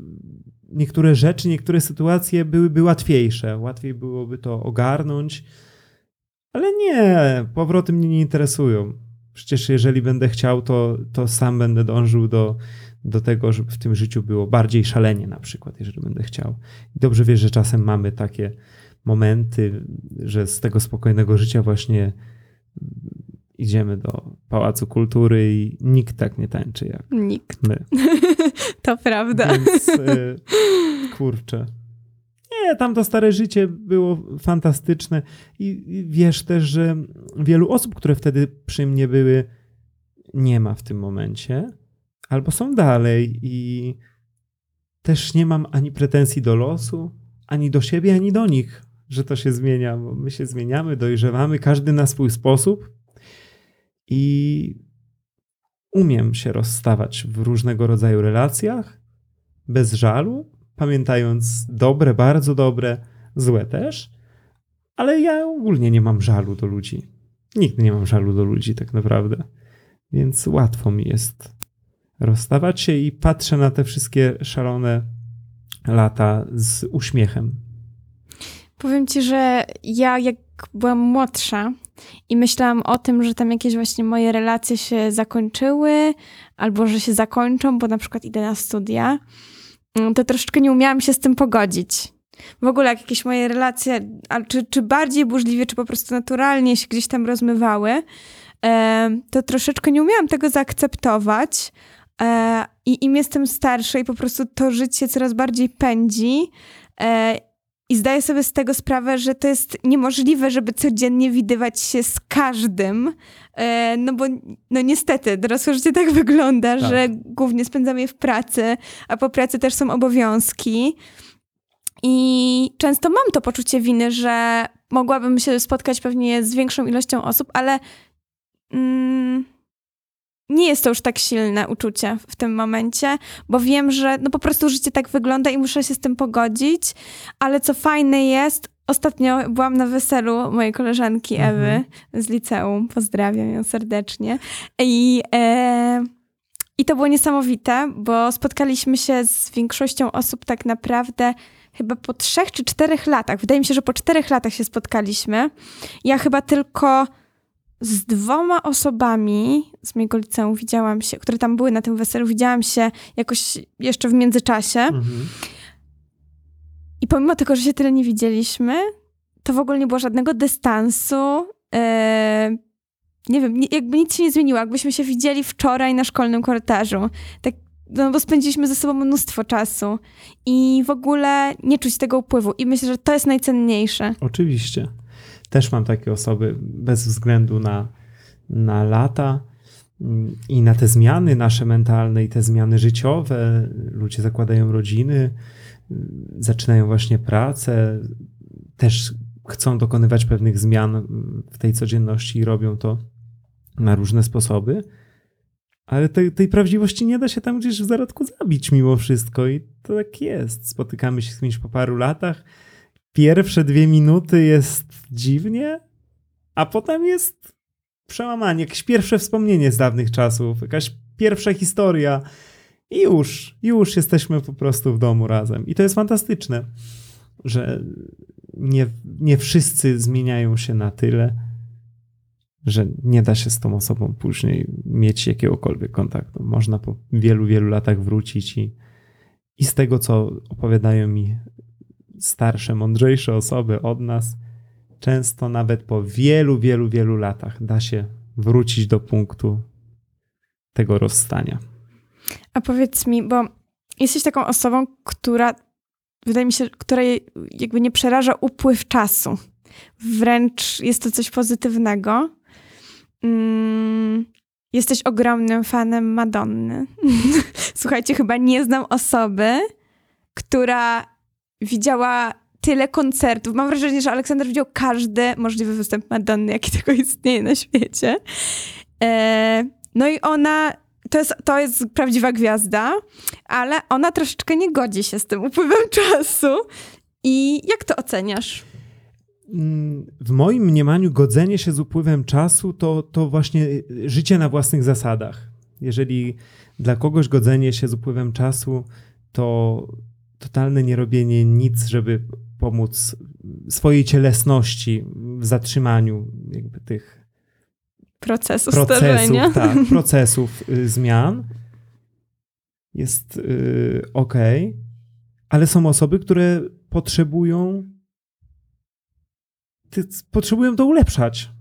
niektóre rzeczy, niektóre sytuacje byłyby łatwiejsze. Łatwiej byłoby to ogarnąć, ale nie, powroty mnie nie interesują. Przecież jeżeli będę chciał, to, to sam będę dążył do, do tego, żeby w tym życiu było bardziej szalenie, na przykład, jeżeli będę chciał. I dobrze wiesz, że czasem mamy takie momenty, że z tego spokojnego życia właśnie idziemy do Pałacu Kultury i nikt tak nie tańczy jak Nikt. my. To prawda. Więc e, kurczę. Nie, tam to stare życie było fantastyczne i, i wiesz też, że wielu osób, które wtedy przy mnie były, nie ma w tym momencie, albo są dalej i też nie mam ani pretensji do losu, ani do siebie, ani do nich, że to się zmienia, bo my się zmieniamy, dojrzewamy, każdy na swój sposób i umiem się rozstawać w różnego rodzaju relacjach bez żalu, pamiętając dobre, bardzo dobre, złe też, ale ja ogólnie nie mam żalu do ludzi. Nigdy nie mam żalu do ludzi, tak naprawdę. Więc łatwo mi jest rozstawać się i patrzę na te wszystkie szalone lata z uśmiechem. Powiem ci, że ja jak byłam młodsza i myślałam o tym, że tam jakieś właśnie moje relacje się zakończyły, albo że się zakończą, bo na przykład idę na studia, mm, to troszeczkę nie umiałam się z tym pogodzić. W ogóle jak jakieś moje relacje, czy, czy bardziej burzliwie, czy po prostu naturalnie się gdzieś tam rozmywały, e, to troszeczkę nie umiałam tego zaakceptować. E, I im jestem starsza i po prostu to życie coraz bardziej pędzi, e, i zdaję sobie z tego sprawę, że to jest niemożliwe, żeby codziennie widywać się z każdym, e, no bo no niestety dorosłe życie tak wygląda, Tak. że głównie spędzamy je w pracy, a po pracy też są obowiązki. I często mam to poczucie winy, że mogłabym się spotkać pewnie z większą ilością osób, ale mm, nie jest to już tak silne uczucie w tym momencie, bo wiem, że no po prostu życie tak wygląda i muszę się z tym pogodzić, ale co fajne jest, ostatnio byłam na weselu mojej koleżanki Mhm. Ewy z liceum, pozdrawiam ją serdecznie i, e, i to było niesamowite, bo spotkaliśmy się z większością osób tak naprawdę chyba po trzech czy czterech latach. Wydaje mi się, że po czterech latach się spotkaliśmy. Ja chyba tylko z dwoma osobami z mojego liceum widziałam się, które tam były na tym weselu, widziałam się jakoś jeszcze w międzyczasie. Mhm. I pomimo tego, że się tyle nie widzieliśmy, to w ogóle nie było żadnego dystansu. E, nie wiem, nie, jakby nic się nie zmieniło. Jakbyśmy się widzieli wczoraj na szkolnym korytarzu. Tak, no bo spędziliśmy ze sobą mnóstwo czasu i w ogóle nie czuć tego upływu. I myślę, że to jest najcenniejsze. Oczywiście. Też mam takie osoby bez względu na, na lata mm, i na te zmiany nasze mentalne i te zmiany życiowe. Ludzie zakładają rodziny, mm, zaczynają właśnie pracę, też chcą dokonywać pewnych zmian w tej codzienności i robią to na różne sposoby. Ale tej, tej prawdziwości nie da się tam gdzieś w zarodku zabić mimo wszystko i to tak jest. Spotykamy się z kimś po paru latach, pierwsze dwie minuty jest dziwnie, a potem jest przełamanie, jakieś pierwsze wspomnienie z dawnych czasów, jakaś pierwsza historia i już, już jesteśmy po prostu w domu razem. I to jest fantastyczne, że nie, nie wszyscy zmieniają się na tyle, że nie da się z tą osobą później mieć jakiegokolwiek kontaktu. Można po wielu, wielu latach wrócić i, i z tego, co opowiadają mi starsze, mądrzejsze osoby od nas, często nawet po wielu, wielu, wielu latach da się wrócić do punktu tego rozstania. A powiedz mi, bo jesteś taką osobą, która wydaje mi się, której jakby nie przeraża upływ czasu. Wręcz jest to coś pozytywnego. Mm, jesteś ogromnym fanem Madonny. Słuchajcie, chyba nie znam osoby, która widziała tyle koncertów. Mam wrażenie, że Aleksander widział każdy możliwy występ Madonny, jaki tylko istnieje na świecie. E, no i ona to jest, to jest prawdziwa gwiazda, ale ona troszeczkę nie godzi się z tym upływem czasu. I jak to oceniasz? Mm, w moim mniemaniu godzenie się z upływem czasu to, to właśnie życie na własnych zasadach. Jeżeli dla kogoś godzenie się z upływem czasu to totalne nierobienie nic, żeby pomóc swojej cielesności w zatrzymaniu jakby tych procesów, tak, procesów y, zmian jest y, ok, ale są osoby, które potrzebują ty, potrzebują to ulepszać.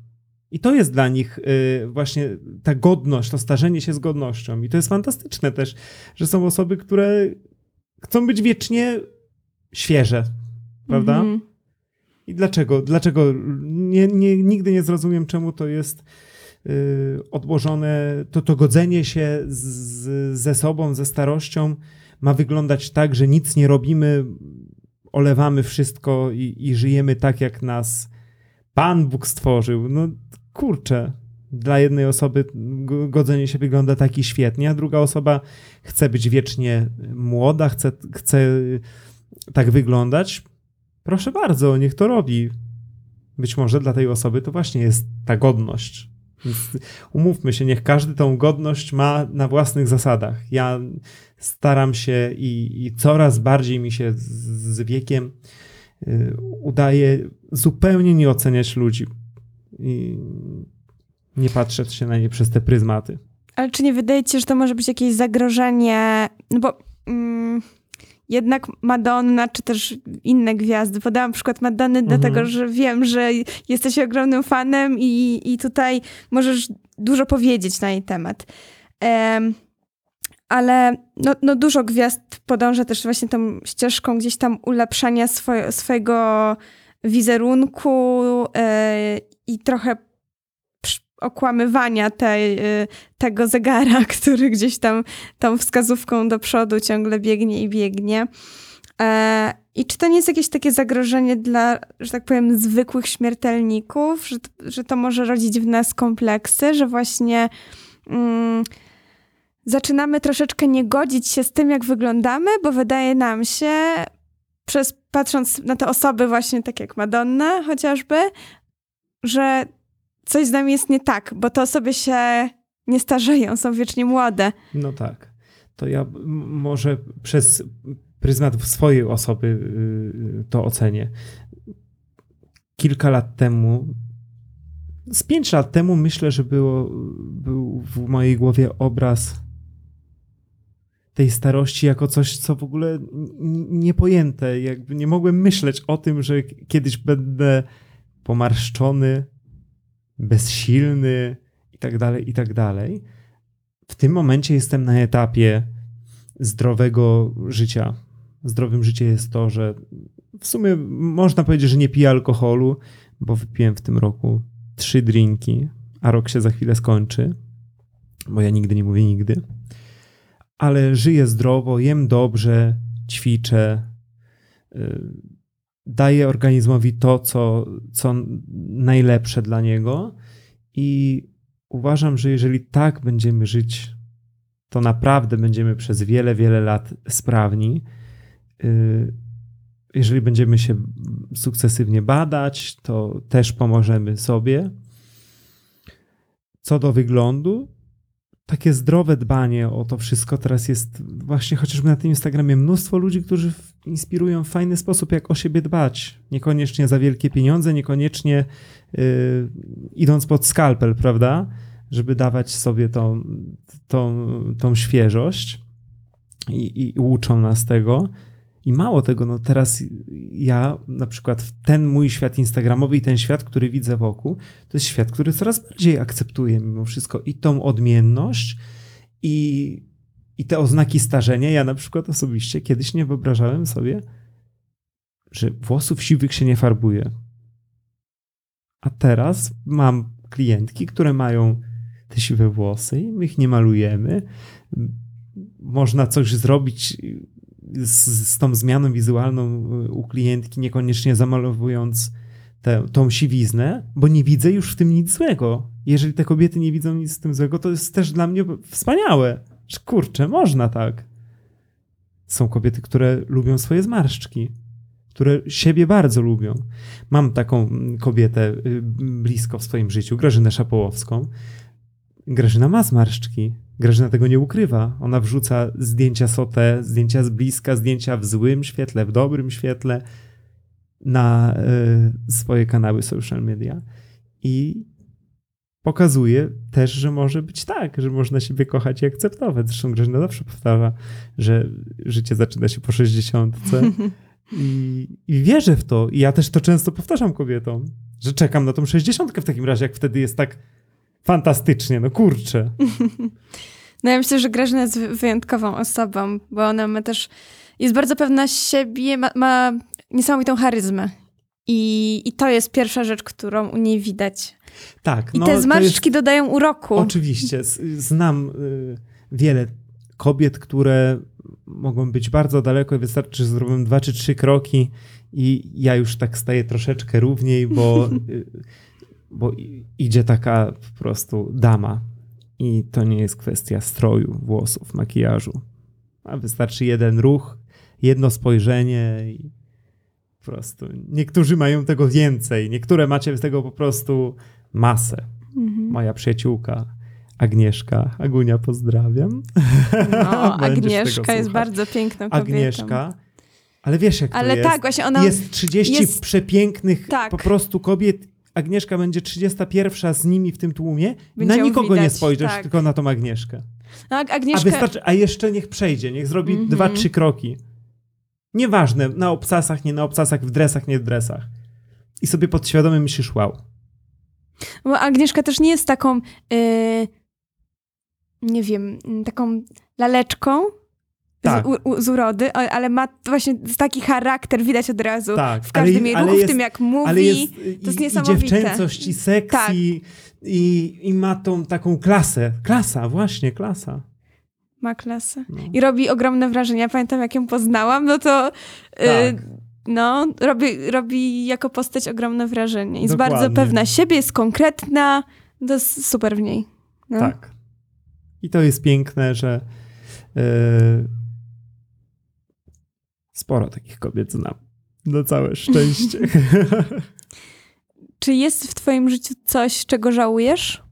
I to jest dla nich y, właśnie ta godność, to starzenie się z godnością. I to jest fantastyczne też, że są osoby, które chcą być wiecznie świeże, prawda? Mhm. I dlaczego? Dlaczego? Nie, nie, nigdy nie zrozumiem, czemu to jest y, odłożone, to, to godzenie się z, ze sobą, ze starością ma wyglądać tak, że nic nie robimy, olewamy wszystko i, i żyjemy tak, jak nas Pan Bóg stworzył. No kurczę, dla jednej osoby go- godzenie się wygląda tak i świetnie, a druga osoba chce być wiecznie młoda, chce, chce tak wyglądać. Proszę bardzo, niech to robi. Być może dla tej osoby to właśnie jest ta godność. Umówmy się, niech każdy tą godność ma na własnych zasadach. Ja staram się i, i coraz bardziej mi się z, z wiekiem y, udaje zupełnie nie oceniać ludzi i nie patrzeć się na nie przez te pryzmaty. Ale czy nie wydaje ci się, że to może być jakieś zagrożenie? No bo mm, jednak Madonna, czy też inne gwiazdy, podałam przykład Madonny, dlatego że wiem, że jesteś ogromnym fanem i, i tutaj możesz dużo powiedzieć na jej temat. Em, ale no, no dużo gwiazd podąża też właśnie tą ścieżką gdzieś tam ulepszania swoje, swojego wizerunku e, i trochę okłamywania tej, e, tego zegara, który gdzieś tam tą wskazówką do przodu ciągle biegnie i biegnie. E, I czy to nie jest jakieś takie zagrożenie dla, że tak powiem, zwykłych śmiertelników, że, że to może rodzić w nas kompleksy, że właśnie mm, zaczynamy troszeczkę nie godzić się z tym, jak wyglądamy, bo wydaje nam się, przez, patrząc na te osoby właśnie tak jak Madonna chociażby, że coś z nami jest nie tak, bo te osoby się nie starzeją, są wiecznie młode. No tak. To ja może przez pryzmat swojej osoby y, to ocenię. Kilka lat temu, z pięć lat temu myślę, że było, był w mojej głowie obraz tej starości jako coś, co w ogóle niepojęte. Jakby nie mogłem myśleć o tym, że kiedyś będę pomarszczony, bezsilny i tak dalej, i tak dalej w tym momencie jestem na etapie zdrowego życia. Zdrowym życiem jest to, że w sumie można powiedzieć, że nie piję alkoholu, bo wypiłem w tym roku trzy drinki, a rok się za chwilę skończy, bo ja nigdy nie mówię nigdy. Ale żyję zdrowo, jem dobrze, ćwiczę, daję organizmowi to, co, co najlepsze dla niego i uważam, że jeżeli tak będziemy żyć, to naprawdę będziemy przez wiele, wiele lat sprawni. Y, Jeżeli będziemy się sukcesywnie badać, to też pomożemy sobie. Co do wyglądu, takie zdrowe dbanie o to wszystko teraz jest właśnie chociażby na tym Instagramie mnóstwo ludzi, którzy inspirują w fajny sposób, jak o siebie dbać. Niekoniecznie za wielkie pieniądze, niekoniecznie y, idąc pod skalpel, prawda? Żeby dawać sobie tą, tą, tą świeżość i, i uczą nas tego. I mało tego, no teraz ja na przykład ten mój świat instagramowy i ten świat, który widzę wokół, to jest świat, który coraz bardziej akceptuje mimo wszystko i tą odmienność i, i te oznaki starzenia. Ja na przykład osobiście kiedyś nie wyobrażałem sobie, że włosów siwych się nie farbuje. A teraz mam klientki, które mają te siwe włosy i my ich nie malujemy. Można coś zrobić z, z tą zmianą wizualną u klientki, niekoniecznie zamalowując tę, tą siwiznę, bo nie widzę już w tym nic złego. Jeżeli te kobiety nie widzą nic w tym złego, to jest też dla mnie wspaniałe, kurczę, można tak. Są kobiety, które lubią swoje zmarszczki. które siebie bardzo lubią. Mam taką kobietę y, blisko w swoim życiu, Grażynę Szapołowską. Grażyna ma zmarszczki. Grażyna tego nie ukrywa. Ona wrzuca zdjęcia sotę, zdjęcia z bliska, zdjęcia w złym świetle, w dobrym świetle na y, swoje kanały social media. I pokazuje też, że może być tak, że można siebie kochać i akceptować. Zresztą Grażyna zawsze powtarza, że życie zaczyna się po 60. I, I wierzę w to. I ja też to często powtarzam kobietom, że czekam na tą 60 w takim razie, jak wtedy jest tak fantastycznie, no kurczę. No ja myślę, że Grażyna jest wy- wyjątkową osobą, bo ona ma też, jest bardzo pewna siebie, ma, ma niesamowitą charyzmę. I, I to jest pierwsza rzecz, którą u niej widać. Tak, I no, te to jest- zmarszczki dodają uroku. Oczywiście. Znam y, wiele kobiet, które mogą być bardzo daleko i wystarczy, że zrobią dwa czy trzy kroki i ja już tak staję troszeczkę równiej, bo, y, bo idzie taka po prostu dama. I to nie jest kwestia stroju, włosów, makijażu. A wystarczy jeden ruch, jedno spojrzenie i po prostu. Niektórzy mają tego więcej, niektóre macie z tego po prostu masę Mhm. moja przyjaciółka Agnieszka. Agunia, pozdrawiam. No, Agnieszka jest bardzo piękną kobietą. Agnieszka. Ale wiesz, jak Ale to jest? tak, właśnie ona jest 30 jest- przepięknych Tak. po prostu kobiet. Agnieszka będzie 31 z nimi w tym tłumie. Będzie na nikogo nie widać, spojrzysz, tak. tylko na tą Agnieszkę. No, Ag- A Agnieszka, wystarczy, a jeszcze niech przejdzie, niech zrobi Mhm. dwa, trzy kroki. Nieważne, na obcasach, nie na obcasach, w dresach, nie w dresach. I sobie podświadomie myślisz, wow. bo Agnieszka też nie jest taką, yy, nie wiem, mm, taką laleczką Tak. z, u, z urody, ale ma właśnie taki charakter, widać od razu Tak, w każdym jej ruchu, w tym jak mówi. ale jest, to i, jest i niesamowite. dziewczęcość, i seks, Tak. i, i, i ma tą taką klasę. Klasa, właśnie, klasa. Ma klasę. No. I robi ogromne wrażenie. Ja pamiętam, jak ją poznałam, no to yy, Tak. no, robi, robi jako postać ogromne wrażenie. Jest Dokładnie. bardzo pewna siebie, jest konkretna, to jest super w niej. No. Tak. I to jest piękne, że e, sporo takich kobiet znam. No całe szczęście. Czy jest w twoim życiu coś, czego żałujesz?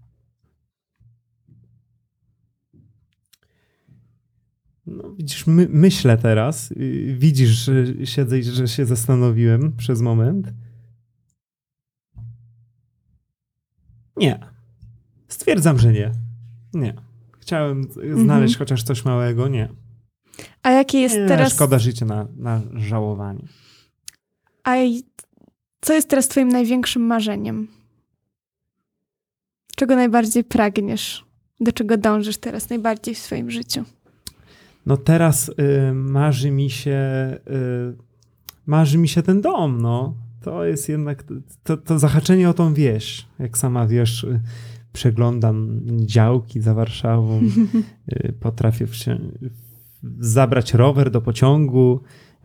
No, widzisz, my, myślę teraz, y, widzisz, że siedzę i że się zastanowiłem przez moment. Nie. Stwierdzam, że nie. Nie. Chciałem znaleźć chociaż coś małego, nie. A jakie jest nie teraz... Szkoda życia na, na żałowanie. A co jest teraz twoim największym marzeniem? Czego najbardziej pragniesz? Do czego dążysz teraz najbardziej w swoim życiu? No teraz y, marzy mi się y, marzy mi się ten dom, no. To jest jednak to, to zahaczenie o tą wieś. Jak sama wiesz, y, przeglądam działki za Warszawą, y, potrafię się zabrać rower do pociągu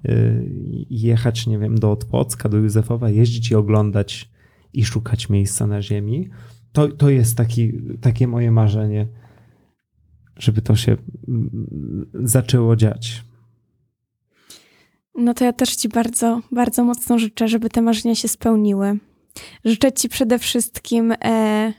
y, jechać, nie wiem, do Otwocka, do Józefowa, jeździć i oglądać i szukać miejsca na ziemi. To, to jest taki, takie moje marzenie, żeby to się mm, zaczęło dziać. No to ja też ci bardzo, bardzo mocno życzę, żeby te marzenia się spełniły. Życzę ci przede wszystkim, e,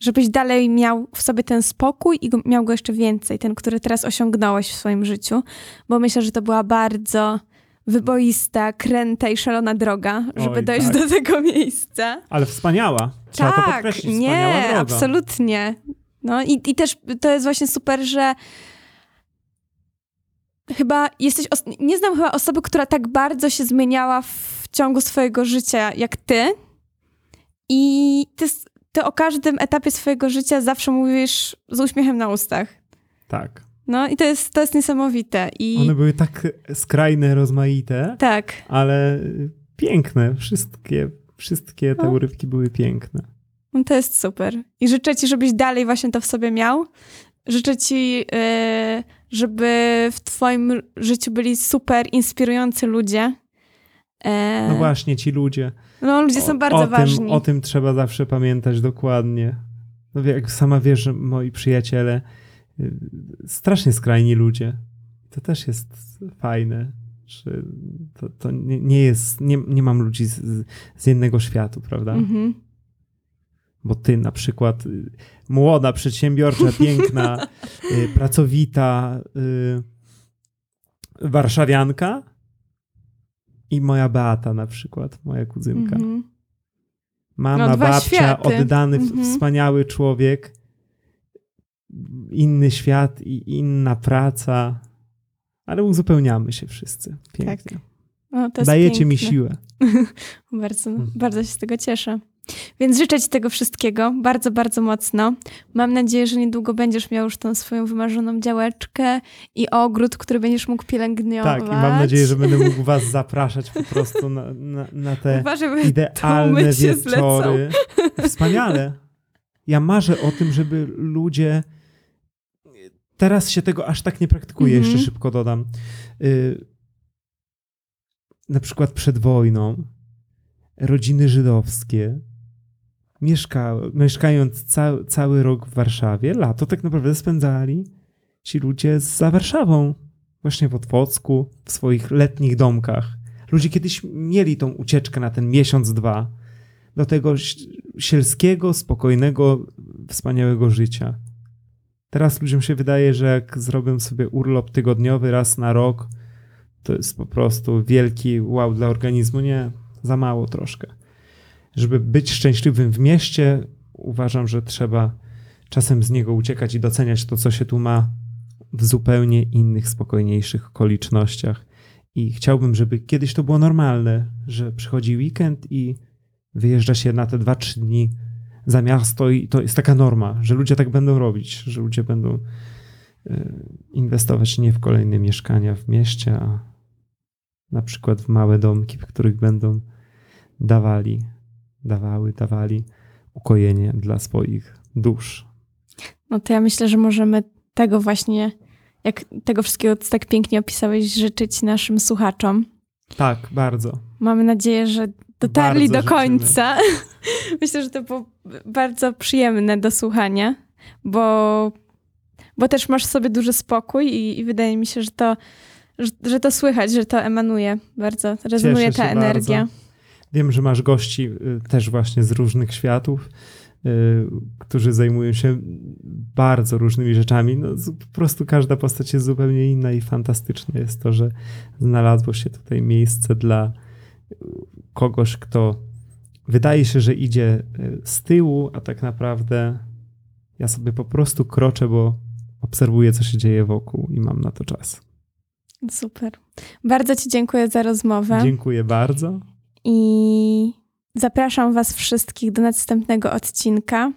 żebyś dalej miał w sobie ten spokój i miał go jeszcze więcej, ten, który teraz osiągnąłeś w swoim życiu, bo myślę, że to była bardzo wyboista, kręta i szalona droga, żeby Oj, dojść tak. do tego miejsca. Ale wspaniała. Trzeba to tak, podkreślić. Wspaniała nie, droga. absolutnie. No i, i też to jest właśnie super, że chyba jesteś, nie znam chyba osoby, która tak bardzo się zmieniała w ciągu swojego życia jak ty. I ty, s- ty o każdym etapie swojego życia zawsze mówisz z uśmiechem na ustach. Tak. No i to jest, to jest niesamowite. I One były tak skrajne, rozmaite, tak, ale piękne. Wszystkie, wszystkie te No. urywki były piękne. no to jest super. I życzę ci, żebyś dalej właśnie to w sobie miał. Życzę ci, yy, żeby w twoim życiu byli super inspirujący ludzie. E, No właśnie, ci ludzie. No, ludzie są O- bardzo o tym, ważni. O tym trzeba zawsze pamiętać dokładnie. No jak sama wiesz, że moi przyjaciele, y, strasznie skrajni ludzie. To też jest fajne. Czy to, to nie, nie jest, nie, nie mam ludzi z, z jednego światu, prawda? Mhm. Bo ty na przykład, y, młoda, przedsiębiorcza, piękna, y, pracowita y, warszawianka i moja Beata na przykład, moja kuzynka. Mhm. Mama, No, babcia, światy. oddany, Mhm. wspaniały człowiek, inny świat i inna praca, ale uzupełniamy się wszyscy. Pięknie. Jest Dajecie mi piękne. siłę. Bardzo, Mhm. bardzo się z tego cieszę. Więc życzę Ci tego wszystkiego bardzo, bardzo mocno. Mam nadzieję, że niedługo będziesz miał już tą swoją wymarzoną działeczkę i ogród, który będziesz mógł pielęgnować. Tak, i mam nadzieję, że będę mógł was zapraszać po prostu na, na, na te Uważaj, idealne wieczory. Wspaniale. Ja marzę o tym, żeby ludzie. Teraz się tego aż tak nie praktykuje, Mhm. jeszcze szybko dodam. Y... Na przykład przed wojną rodziny żydowskie mieszkały, mieszkając ca, cały rok w Warszawie, lato tak naprawdę spędzali ci ludzie za Warszawą, właśnie w Otwocku, w swoich letnich domkach. Ludzie kiedyś mieli tą ucieczkę na ten miesiąc, dwa do tego sielskiego, spokojnego, wspaniałego życia. Teraz ludziom się wydaje, że jak zrobią sobie urlop tygodniowy raz na rok, to jest po prostu wielki wow dla organizmu. Nie, za mało troszkę. Żeby być szczęśliwym w mieście, uważam, że trzeba czasem z niego uciekać i doceniać to, co się tu ma w zupełnie innych, spokojniejszych okolicznościach. I chciałbym, żeby kiedyś to było normalne, że przychodzi weekend i wyjeżdża się na te 2-3 dni za miasto i to jest taka norma, że ludzie tak będą robić, że ludzie będą y, inwestować nie w kolejne mieszkania w mieście, a na przykład w małe domki, w których będą dawali, dawały, dawali ukojenie dla swoich dusz. No to ja myślę, że możemy tego właśnie, jak tego wszystkiego co tak pięknie opisałeś, życzyć naszym słuchaczom. Tak, bardzo. Mamy nadzieję, że dotarli Bardzo do życzymy. końca. Myślę, że to było bardzo przyjemne do słuchania, bo, bo też masz sobie duży spokój i, i wydaje mi się, że to, że, że to słychać, że to emanuje bardzo, rezonuje Cieszę ta energia. bardzo. Wiem, że masz gości y, też właśnie z różnych światów, y, którzy zajmują się bardzo różnymi rzeczami. No, po prostu każda postać jest zupełnie inna i fantastyczne jest to, że znalazło się tutaj miejsce dla y, kogoś, kto wydaje się, że idzie z tyłu, a tak naprawdę ja sobie po prostu kroczę, bo obserwuję, co się dzieje wokół i mam na to czas. Super. Bardzo Ci dziękuję za rozmowę Dziękuję bardzo. I zapraszam Was wszystkich do następnego odcinka.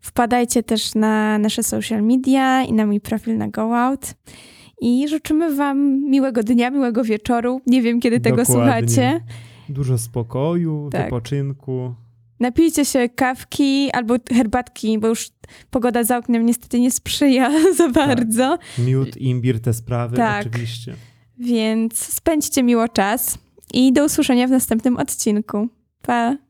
Wpadajcie też na nasze social media i na mój profil na GoOut. I życzymy Wam miłego dnia, miłego wieczoru. Nie wiem, kiedy tego Dokładnie. słuchacie. Dużo spokoju, Tak. wypoczynku. Napijcie się kawki albo herbatki, bo już pogoda za oknem niestety nie sprzyja za bardzo. Miód, imbir, te sprawy, Tak. oczywiście. Więc spędźcie miło czas i do usłyszenia w następnym odcinku. Pa!